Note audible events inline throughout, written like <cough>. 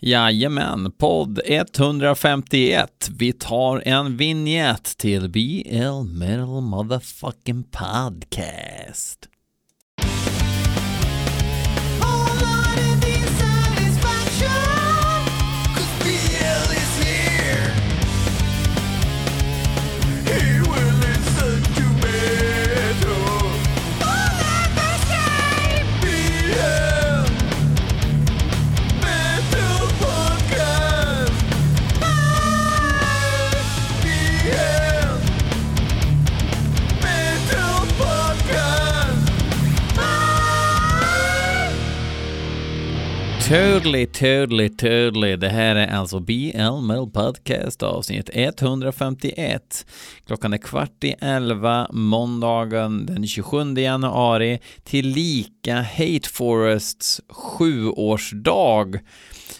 Jajamän, podd 151. Vi tar en vignett till BL Metal Motherfucking Podcast. Totally, totally, totally. Det här är alltså BL Metal Podcast avsnitt 151. Klockan är kvart i elva måndagen den 27 januari till lika Hate Forests sjuårsdag.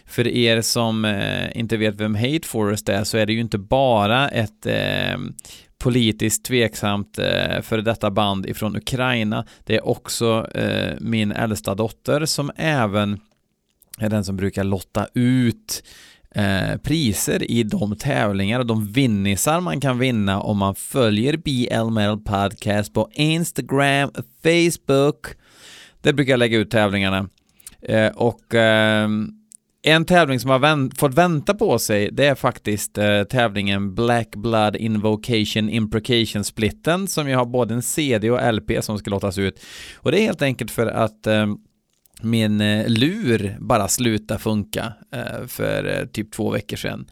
För er som eh, inte vet vem Hate Forest är så är det ju inte bara ett eh, politiskt tveksamt eh, för detta band ifrån Ukraina. Det är också eh, min äldsta dotter som även är den som brukar lotta ut eh, priser i de tävlingar och de vinnisar man kan vinna om man följer BL Metal Podcast på Instagram, Facebook. Där brukar jag lägga ut tävlingarna. Eh, och eh, en tävling som har vänt, fått vänta på sig, det är faktiskt eh, tävlingen Black Blood Invocation Imprecation Splitten som ju har både en CD och LP som ska lottas ut. Och det är helt enkelt för att eh, min eh, lur bara sluta funka eh, för eh, typ två veckor sedan.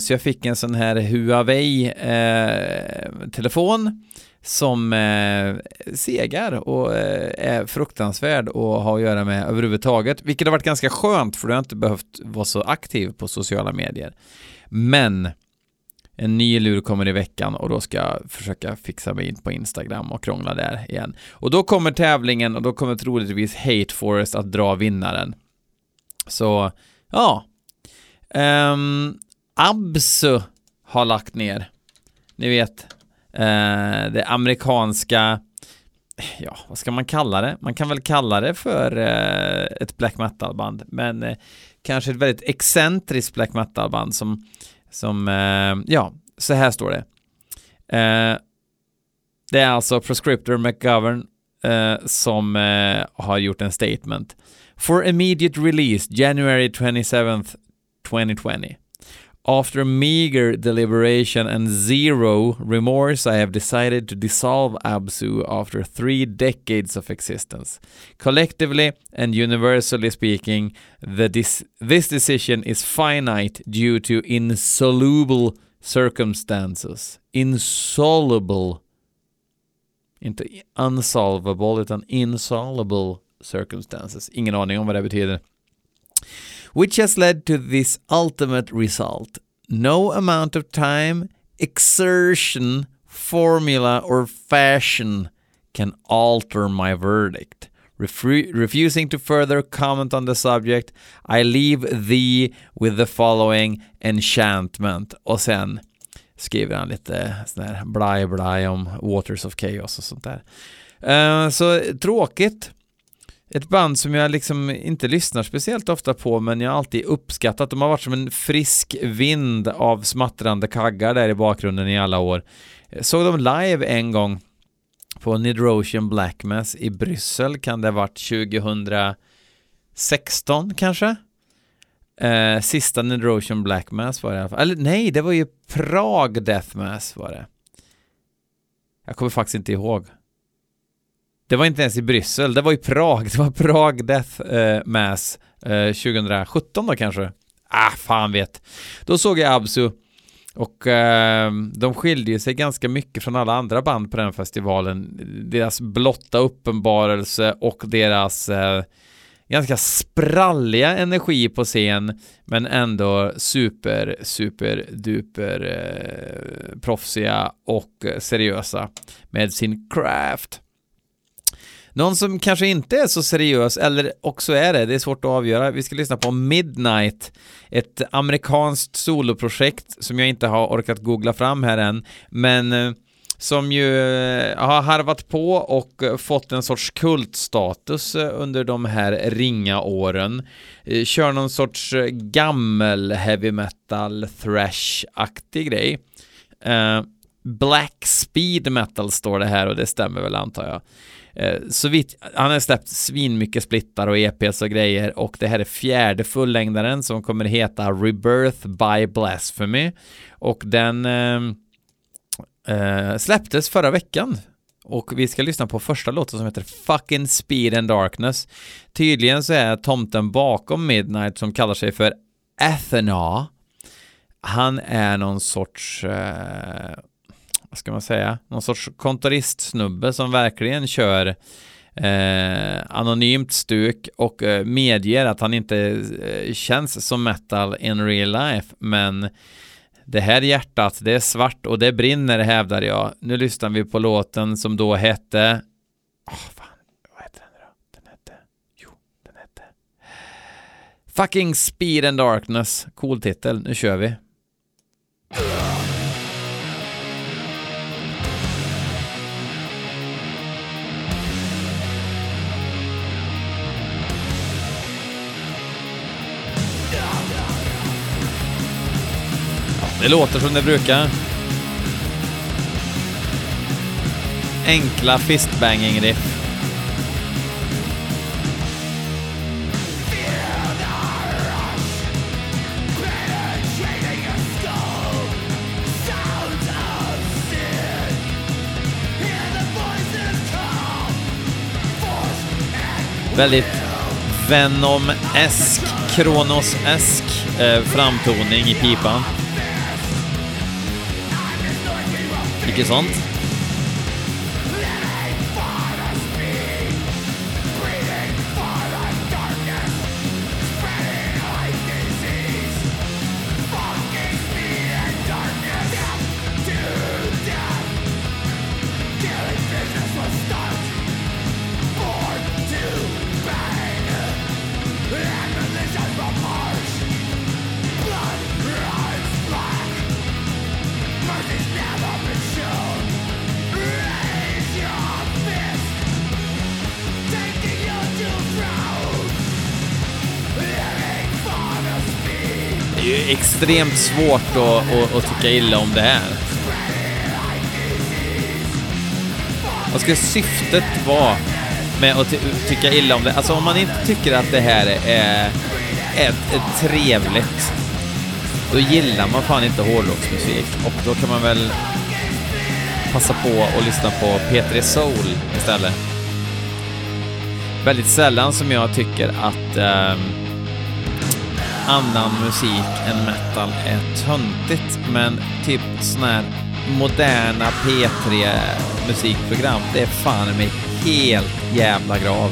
Så jag fick en sån här Huawei-telefon som segar och är fruktansvärd att ha att göra med överhuvudtaget, vilket har varit ganska skönt för du har inte behövt vara så aktiv på sociala medier. Men en ny lur kommer i veckan och då ska jag försöka fixa mig in på Instagram och krångla där igen. Och då kommer tävlingen och då kommer troligtvis Hate Forest att dra vinnaren. Så, ja. Um, Absu har lagt ner. Ni vet, uh, det amerikanska ja, vad ska man kalla det? Man kan väl kalla det för eh, ett black metal-band, men eh, kanske ett väldigt excentriskt black metal-band som som, eh, ja, så här står det. Eh, det är alltså Prescriptor McGovern eh, som eh, har gjort en statement. For immediate release January 27th 2020. After meager deliberation and zero remorse, I have decided to dissolve ABSU after three decades of existence. Collectively and universally speaking, dis this decision is finite due to insoluble circumstances. Insoluble. Inte unsolvable, utan insoluble circumstances. Ingen aning om vad det betyder. Which has led to this ultimate result. No amount of time, exertion, formula, or fashion can alter my verdict. Refru- refusing to further comment on the subject, I leave thee with the following enchantment. Och sen skriver han lite sån här blaj blaj om Waters of Chaos och sånt där. Uh, så tråkigt ett band som jag liksom inte lyssnar speciellt ofta på men jag har alltid uppskattat. De har varit som en frisk vind av smattrande kaggar där i bakgrunden i alla år. Jag såg dem live en gång på Nidrosian Black Mass i Bryssel, kan det ha varit 2016 kanske? Eh, sista Nidrosian Black Mass var det i alla fall. Eller nej, det var ju Prag Death Mass var det. Jag kommer faktiskt inte ihåg. Det var inte ens i Bryssel, det var i Prag. <laughs> Det var Prag Death eh, Mass eh, 2017 då kanske. Ah, fan vet. Då såg jag Absu och eh, de skilde sig ganska mycket från alla andra band på den festivalen. Deras blotta uppenbarelse och deras eh, ganska spralliga energi på scen men ändå super, super, duper eh, proffsiga och seriösa med sin craft. Någon som kanske inte är så seriös, eller också är det, det är svårt att avgöra. Vi ska lyssna på Midnight, ett amerikanskt soloprojekt som jag inte har orkat googla fram här än, men eh, som ju eh, har harvat på och eh, fått en sorts kultstatus under de här ringa åren. Kör någon sorts gammel heavy metal thrash-aktig grej. Black speed metal står det här och det stämmer väl antar jag. Eh, så vitt, han har släppt svinmycket splittar och EPs och grejer och det här är fjärde fullängdaren som kommer heta Rebirth by Blasphemy och den eh, eh, släpptes förra veckan. Och vi ska lyssna på första låten som heter Fucking Speed and Darkness. Tydligen så är tomten bakom Midnight som kallar sig för Athena. Han är någon sorts, eh, vad ska man säga, någon sorts kontoristsnubbe som verkligen kör eh, anonymt stuk och eh, medger att han inte eh, känns som metal in real life, men det här hjärtat, det är svart och det brinner hävdar jag. Nu lyssnar vi på låten som då hette... Oh, fan. Vad heter den då? Den hette... Jo, den hette... Fucking Speed and Darkness. Cool titel. Nu kör vi. Det låter som det brukar. Enkla fistbanging-riff. Väldigt Venom-esk, Kronos-esk eh, framtoning i pipan. Mycket sånt. Ju extremt svårt att, att, att tycka illa om det här. Vad ska syftet vara med att ty tycka illa om det? Alltså om man inte tycker att det här är, är, är trevligt, då gillar man fan inte hårdrocksmusik och då kan man väl passa på att lyssna på P3 Soul istället. Väldigt sällan som jag tycker att um, annan musik än metal är töntigt, men typ såna här moderna P3 musikprogram, det är fan mig helt jävla grav.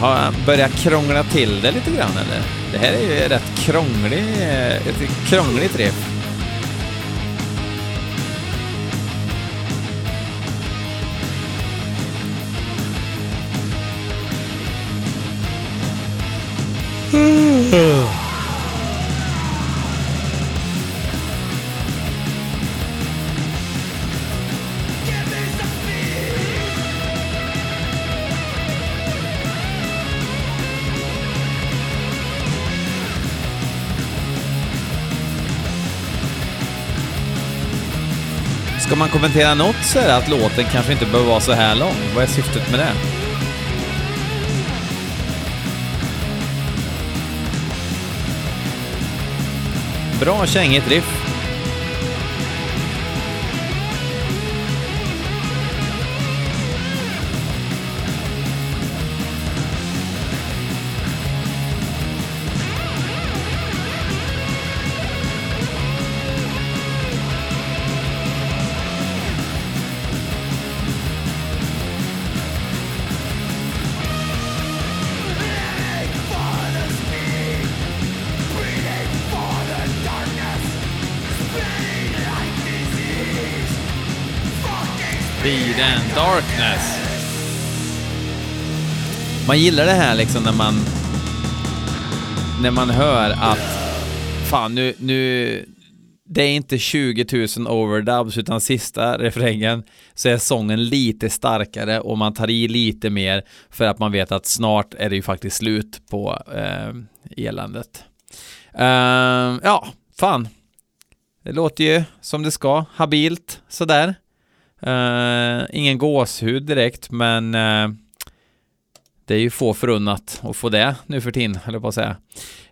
Har börjat krångla till det lite grann eller? Det här är ju rätt krånglig, ett krångligt riff. Mm. Kommentera något så är det att låten kanske inte behöver vara så här lång. Vad är syftet med det? Bra kängigt riff. Darkness. Man gillar det här liksom när man när man hör att fan nu, nu det är inte 20 000 overdubs utan sista refrängen så är sången lite starkare och man tar i lite mer för att man vet att snart är det ju faktiskt slut på eh, eländet. Uh, ja, fan. Det låter ju som det ska, habilt sådär. Uh, ingen gåshud direkt, men uh, det är ju få förunnat att få det nu för tiden, eller på att säga.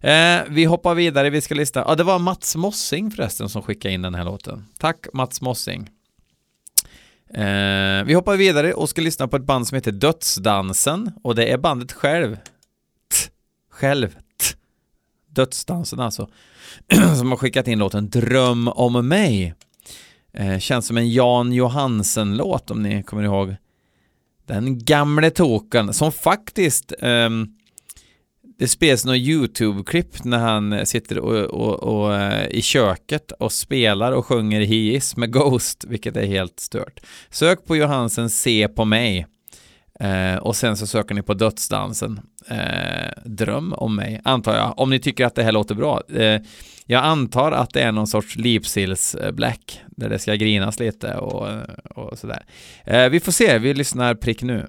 Uh, vi hoppar vidare, vi ska lista. Ja, det var Mats Mossing förresten som skickade in den här låten. Tack Mats Mossing. vi hoppar vidare och ska lyssna på ett band som heter Dödsdansen och det är bandet själv. T själv. T Dödsdansen alltså. <clears throat> som har skickat in låten Dröm om mig. Eh, känns som en Jan Johansen-låt om ni kommer ihåg. Den gamle token som faktiskt eh, det spelas något YouTube-klipp när han sitter och, och, och, eh, i köket och spelar och sjunger He is med Ghost, vilket är helt stört. Sök på Johansen Se på mig Eh, och sen så söker ni på Dödsdansen. Eh, dröm om mig, antar jag, om ni tycker att det här låter bra. Eh, jag antar att det är någon sorts Lipsils-black, där det ska grinas lite och, och sådär. Eh, vi får se, vi lyssnar prick nu.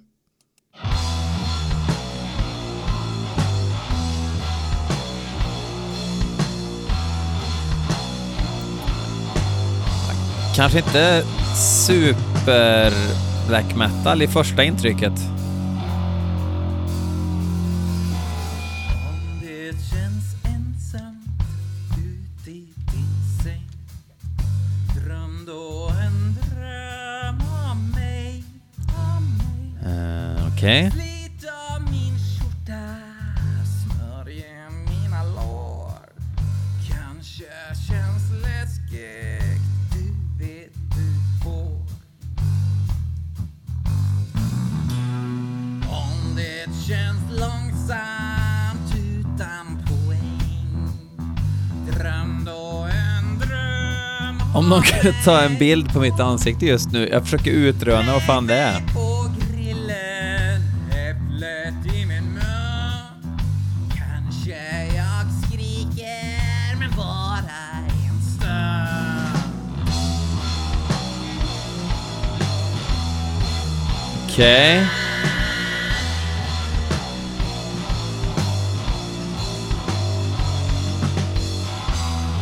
Kanske inte super black metal i första intrycket. Okej. Okay. Någon kan ta en bild på mitt ansikte just nu, jag försöker utröna vad fan det är. Okej. Okay.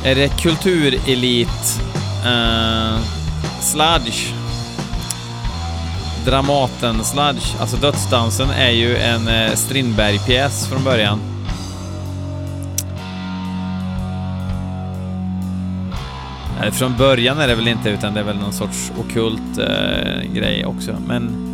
Är det kulturelit uh, sludge? Dramaten sludge, alltså Dödsdansen är ju en uh, Strindberg-pjäs från början. Eh, från början är det väl inte, utan det är väl någon sorts okult uh, grej också, men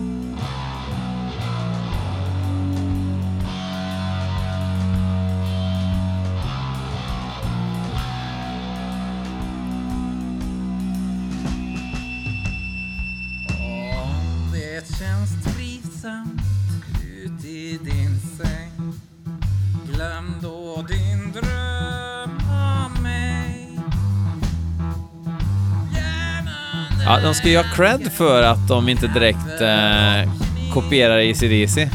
Ja, de ska ju ha cred för att de inte direkt eh, kopierar ECDC.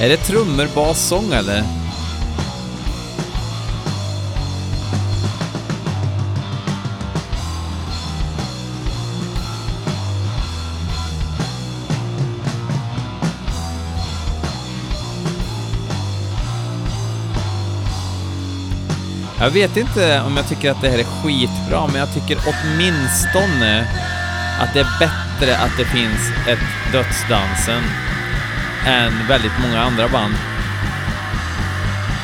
Är det trummor, bas, sång eller? Jag vet inte om jag tycker att det här är skitbra, men jag tycker åtminstone att det är bättre att det finns ett Dödsdansen än väldigt många andra band.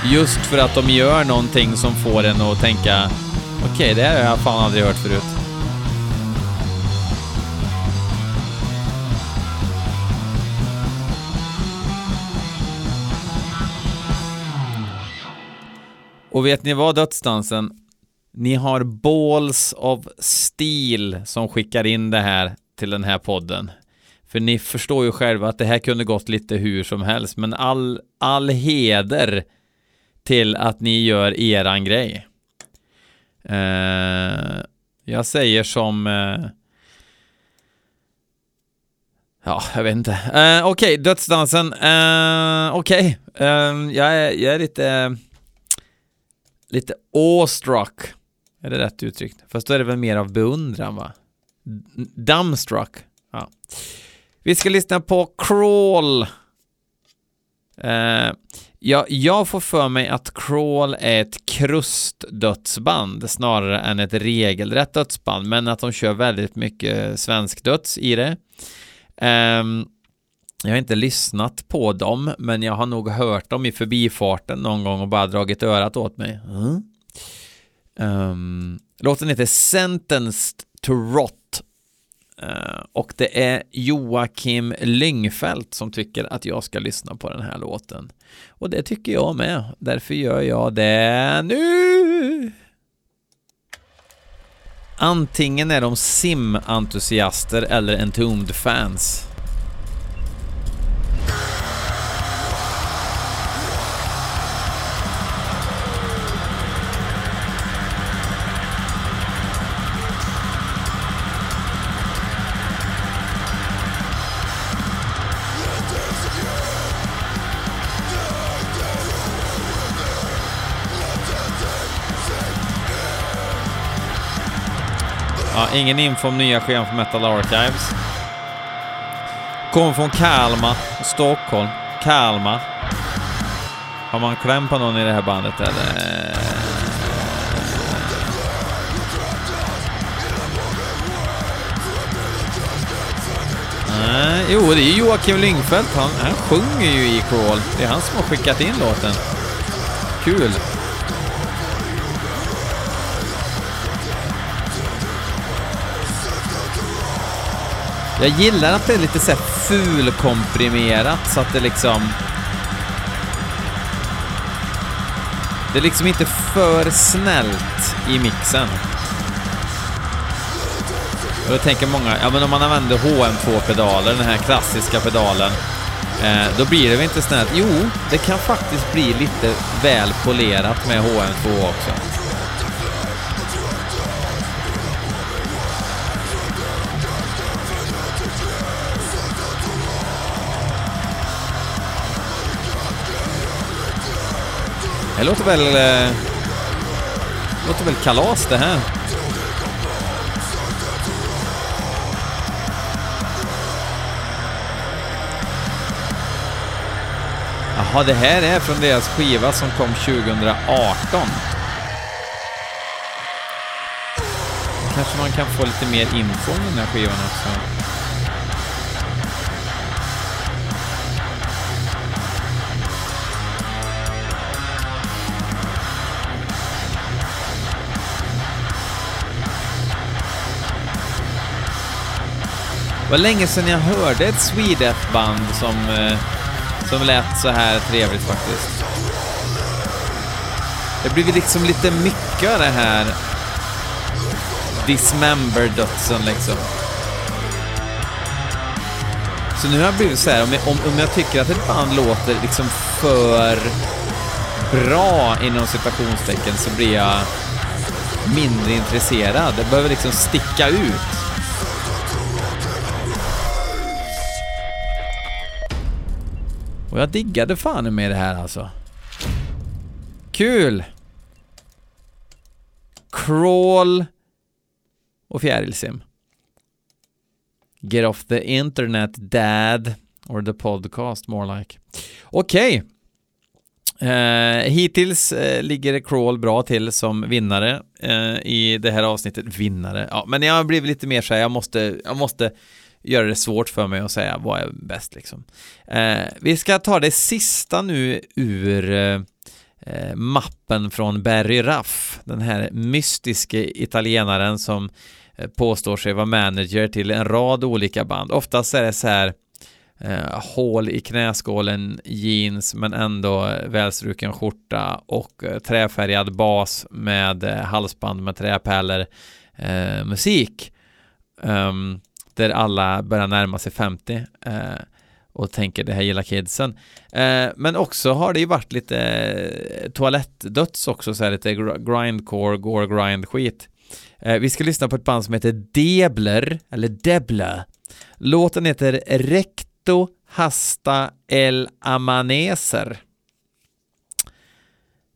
Just för att de gör någonting som får en att tänka okej, okay, det här har jag fan aldrig hört förut. Och vet ni vad dödsdansen? Ni har Balls of Steel som skickar in det här till den här podden. För ni förstår ju själva att det här kunde gått lite hur som helst, men all, all heder till att ni gör eran grej. Uh, jag säger som... Uh, ja, jag vet inte. Uh, Okej, okay, dödsdansen. Uh, Okej, okay. jag, jag är lite... Lite awestruck. Är det rätt uttryckt? Fast då är det väl mer av beundran, va? Dumbstruck. Ja. Vi ska lyssna på Crawl. Uh, ja, jag får för mig att Crawl är ett krustdödsband snarare än ett regelrätt dödsband, men att de kör väldigt mycket svensk döds i det. Um, jag har inte lyssnat på dem, men jag har nog hört dem i förbifarten någon gång och bara dragit örat åt mig. Mm. Um, låten heter Sentenced to Rot Uh, och det är Joakim Lyngfält som tycker att jag ska lyssna på den här låten. Och det tycker jag med. Därför gör jag det nu. Antingen är de simentusiaster eller Entombed-fans. Ingen info om nya scheman från Metal Archives. Kommer från Kalmar, Stockholm. Kalmar. Har man kläm på någon i det här bandet eller? Nej, jo, det är Joakim Lyngfeldt. Han, han sjunger ju i Crawl. Det är han som har skickat in låten. Kul. Jag gillar att det är lite så fulkomprimerat så att det liksom... Det är liksom inte för snällt i mixen. Och då tänker många, ja men om man använder HM2-pedalen, den här klassiska pedalen, eh, då blir det väl inte snällt? Jo, det kan faktiskt bli lite väl polerat med HM2 också. Det låter väl... Eh, låter väl kalas det här. Jaha, det här är från deras skiva som kom 2018. Kanske man kan få lite mer info om den här skivan också. Var länge sedan jag hörde ett Swedeth-band som, eh, som lät så här trevligt faktiskt. Det blir liksom lite mycket av det här Dismember-dödsen liksom. Så nu har jag blivit så här, om jag, om, om jag tycker att ett band låter liksom för bra inom citationstecken så blir jag mindre intresserad. Det behöver liksom sticka ut. Och jag diggade fan med det här alltså. Kul! Crawl och fjärilsim. Get off the internet dad. Or the podcast more like. Okej. Okay. Uh, hittills uh, ligger Crawl bra till som vinnare uh, i det här avsnittet. Vinnare? Ja, men jag har blivit lite mer så här, jag måste, jag måste göra det svårt för mig att säga vad är bäst liksom. Eh, vi ska ta det sista nu ur eh, eh mappen från Barry Raff, den här mystiske italienaren som eh, påstår sig vara manager till en rad olika band. Oftast är det så här eh, hål i knäskålen, jeans men ändå eh, välstruken skjorta och eh, träfärgad bas med halsband med träpärlor, musik. Um, efter alla börjar närma sig 50 eh, och tänker det här gillar kidsen. Eh, men också har det ju varit lite eh, toalettdöds också, så här lite grindcore, gore grind skit. Eh, vi ska lyssna på ett band som heter Debler, eller Debla. Låten heter Recto Hasta El Amaneser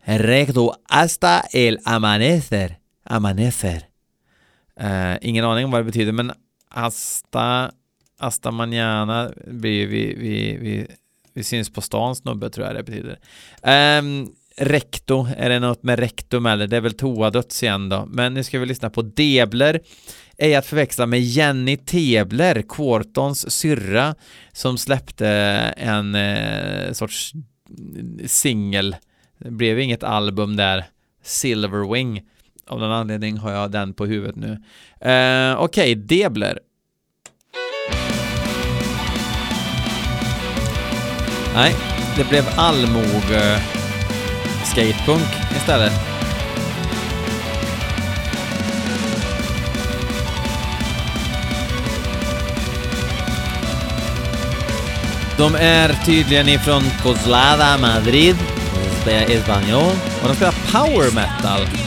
Recto hasta el amanecer. Amanecer. Uh, ingen aning om vad det betyder, men Asta Asta manana blir vi, vi, vi, vi syns på stan snubbe tror jag det betyder. Um, Rekto, är det något med rektum eller? Det är väl toadöds igen då. Men nu ska vi lyssna på Debler. ej att förväxla med Jenny Tebler, Quartons syrra, som släppte en eh, sorts singel. Det blev inget album där. Silverwing. Av någon anledning har jag den på huvudet nu. Eh, Okej, okay, Debler. Nej, det blev allmoge eh, skatepunk istället. De är tydligen ifrån Coslada, Madrid, spelar Espanol och de spelar power metal.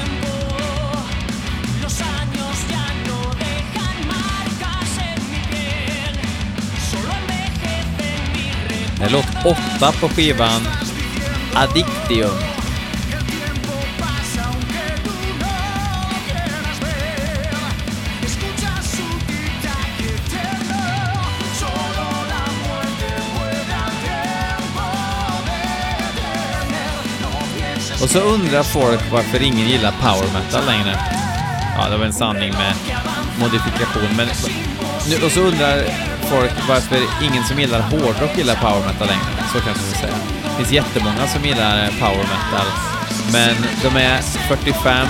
Låt åtta på skivan Addictium. Och så undrar folk varför ingen gillar power metal längre. Ja, det var en sanning med modifikation, men... Och så undrar folk varför ingen som gillar hårdrock gillar power metal längre. Så kanske vi säga. Det finns jättemånga som gillar power metal, men de är 45,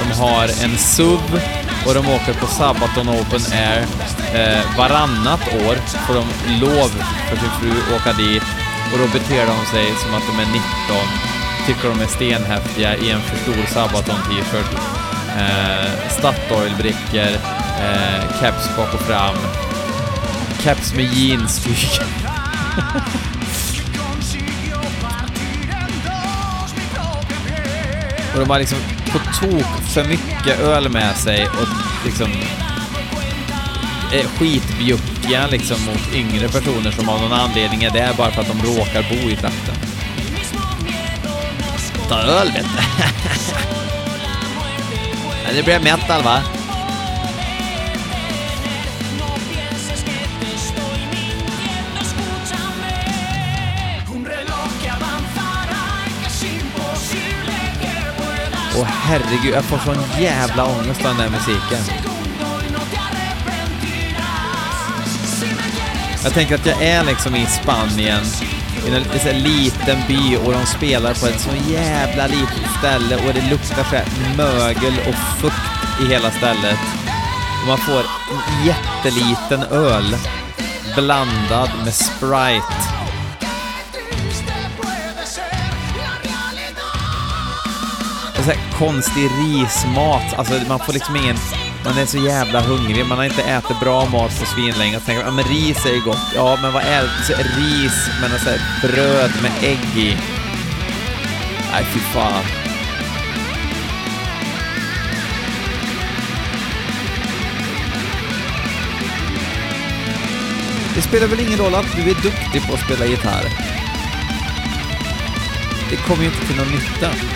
de har en SUV och de åker på Sabaton Open Air eh, varannat år får de lov för sin fru att åka dit och då beter de sig som att de är 19 tycker de är stenhäftiga i en för stor Sabaton-t-shirt. Eh, Statoil-brickor, eh, caps bak och fram, caps med jeans-tyg. <laughs> och de har liksom på tok för mycket öl med sig och liksom är skitbjuckiga liksom mot yngre personer som av någon anledning är där bara för att de råkar bo i trakten ta öl vet du. <laughs> det blir metal va? Åh herregud, jag får sån jävla ångest av den där musiken. Jag tänker att jag är liksom i Spanien i en lite liten by och de spelar på ett så jävla litet ställe och det luktar så mögel och fukt i hela stället. Och man får en jätteliten öl blandad med Sprite. Så här konstig rismat, alltså man får liksom ingen man är så jävla hungrig, man har inte ätit bra mat på svinlänge och tänker ja men ris är ju gott. Ja, men vad är det? Ris med något så bröd med ägg i. Nej, fy fan. Det spelar väl ingen roll att du är duktig på att spela gitarr? Det kommer ju inte till någon nytta.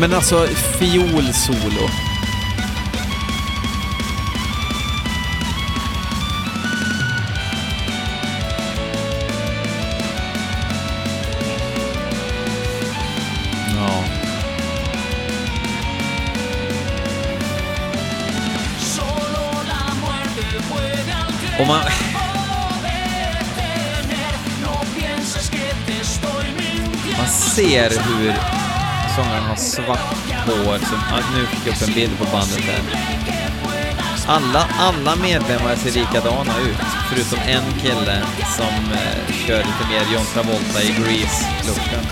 Men alltså, fiolsolo. Ja. Och man... Man ser hur sångaren har svart hår, som, nu fick jag upp en bild på bandet där. Alla, alla medlemmar ser likadana ut, förutom en kille som eh, kör lite mer John Travolta i Grease-looken.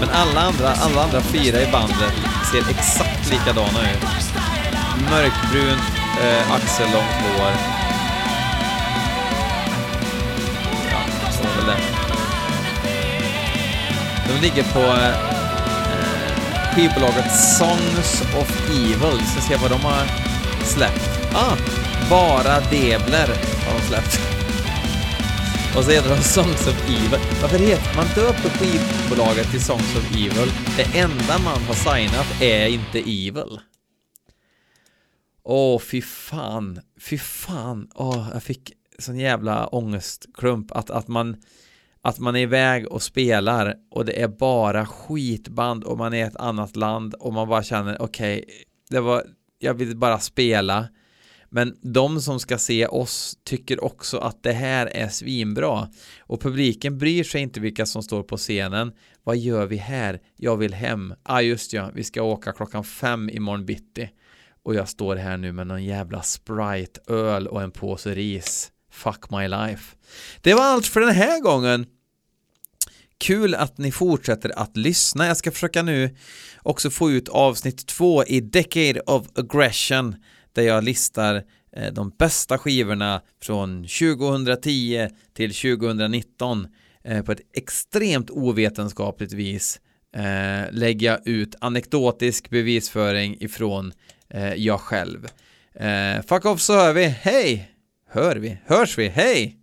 Men alla andra, alla andra fyra i bandet ser exakt likadana ut. Mörkbrunt, eh, axellångt hår. Ja, så var väl det. De ligger på eh, eh, skivbolaget Songs of Evil. Vi ska se vad de har släppt. Ah, bara Debler har de släppt. <laughs> Och så heter de Songs of Evil. Varför heter man döper skivbolaget till Songs of Evil? Det enda man har signat är inte Evil. Åh, fy fan. Fy fan. Åh, jag fick sån jävla ångestklump att, att man att man är iväg och spelar och det är bara skitband och man är i ett annat land och man bara känner okej, okay, det var, jag vill bara spela. Men de som ska se oss tycker också att det här är svinbra. Och publiken bryr sig inte vilka som står på scenen. Vad gör vi här? Jag vill hem. Ah just ja, vi ska åka klockan fem imorgon bitti. Och jag står här nu med någon jävla Sprite, öl och en påse ris. Fuck my life. Det var allt för den här gången. Kul att ni fortsätter att lyssna. Jag ska försöka nu också få ut avsnitt två i Decade of Aggression där jag listar eh, de bästa skivorna från 2010 till 2019 eh, på ett extremt ovetenskapligt vis eh, lägger jag ut anekdotisk bevisföring ifrån jag själv. Fuck off så hör vi, hej! Hör vi? Hörs vi? Hej!